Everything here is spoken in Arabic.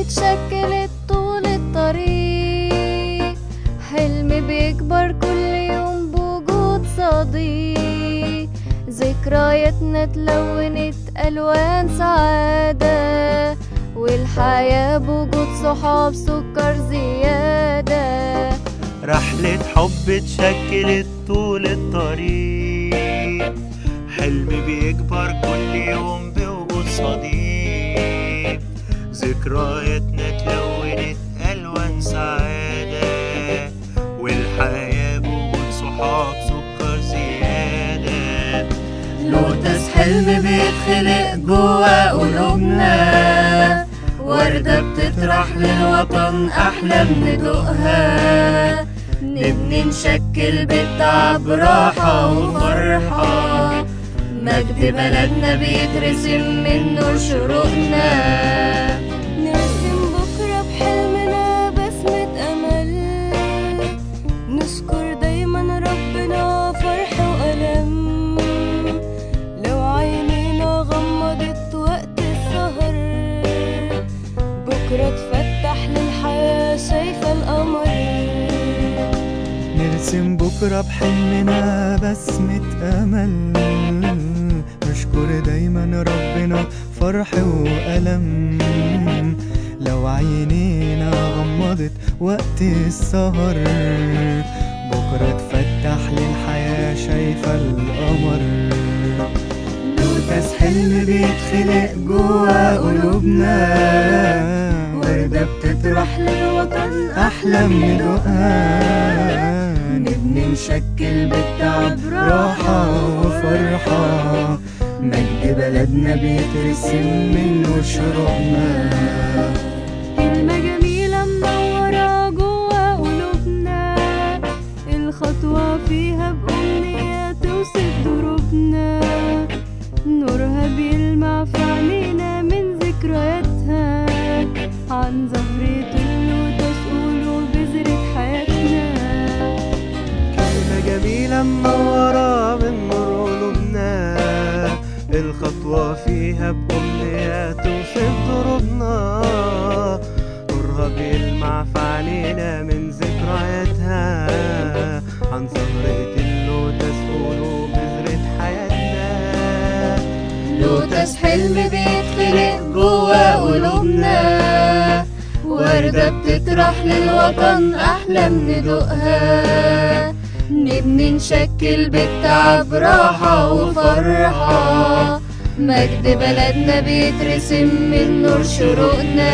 اتشكلت طول الطريق. حلم بيكبر كل يوم بوجود صديق. ذكرياتنا اتلونت ألوان سعادة والحياة بوجود صحاب سكر زيادة. رحلة حب اتشكلت طول الطريق. حلم بيكبر كل يوم بوجود صديق. ذكرياتنا اتلونت ألوان سعادة والحياة بوجود صحاب سكر زيادة. لوتس حلم بيتخلق جوا قلوبنا وردة بتطرح للوطن أحلام ندوقها نبني نشكل بالتعب راحة وفرحة مجد بلدنا بيترسم من نور شروقنا. بكرة تفتح للحياة شايفة القمر نرسم بكرة بحلمنا بسمة أمل نشكر دايما ربنا فرح وألم. لو عينينا غمضت وقت السهر بكرة تفتح للحياة شايفة القمر. لوتس حلم بيتخلق جوا قلوبنا. بتطرح للوطن أحلام ندوقها نبني نشكل بالتعب راحة وفرحة. مجد بلدنا بيترسم من نور شروقنا جميلة منورة من نور قلوبنا الخطوة فيها بأمنية توصف ضروبنا نورها بيلمع في عينينا من ذكرياتها. عن زهرة اللوتس قولوا بذرة حياتنا. لوتس حلم بيتخلق بتطرح للوطن أحلام ندوقها نبني نشكل بالتعب راحة وفرحة. مجد بلدنا بيترسم من نور شروقنا.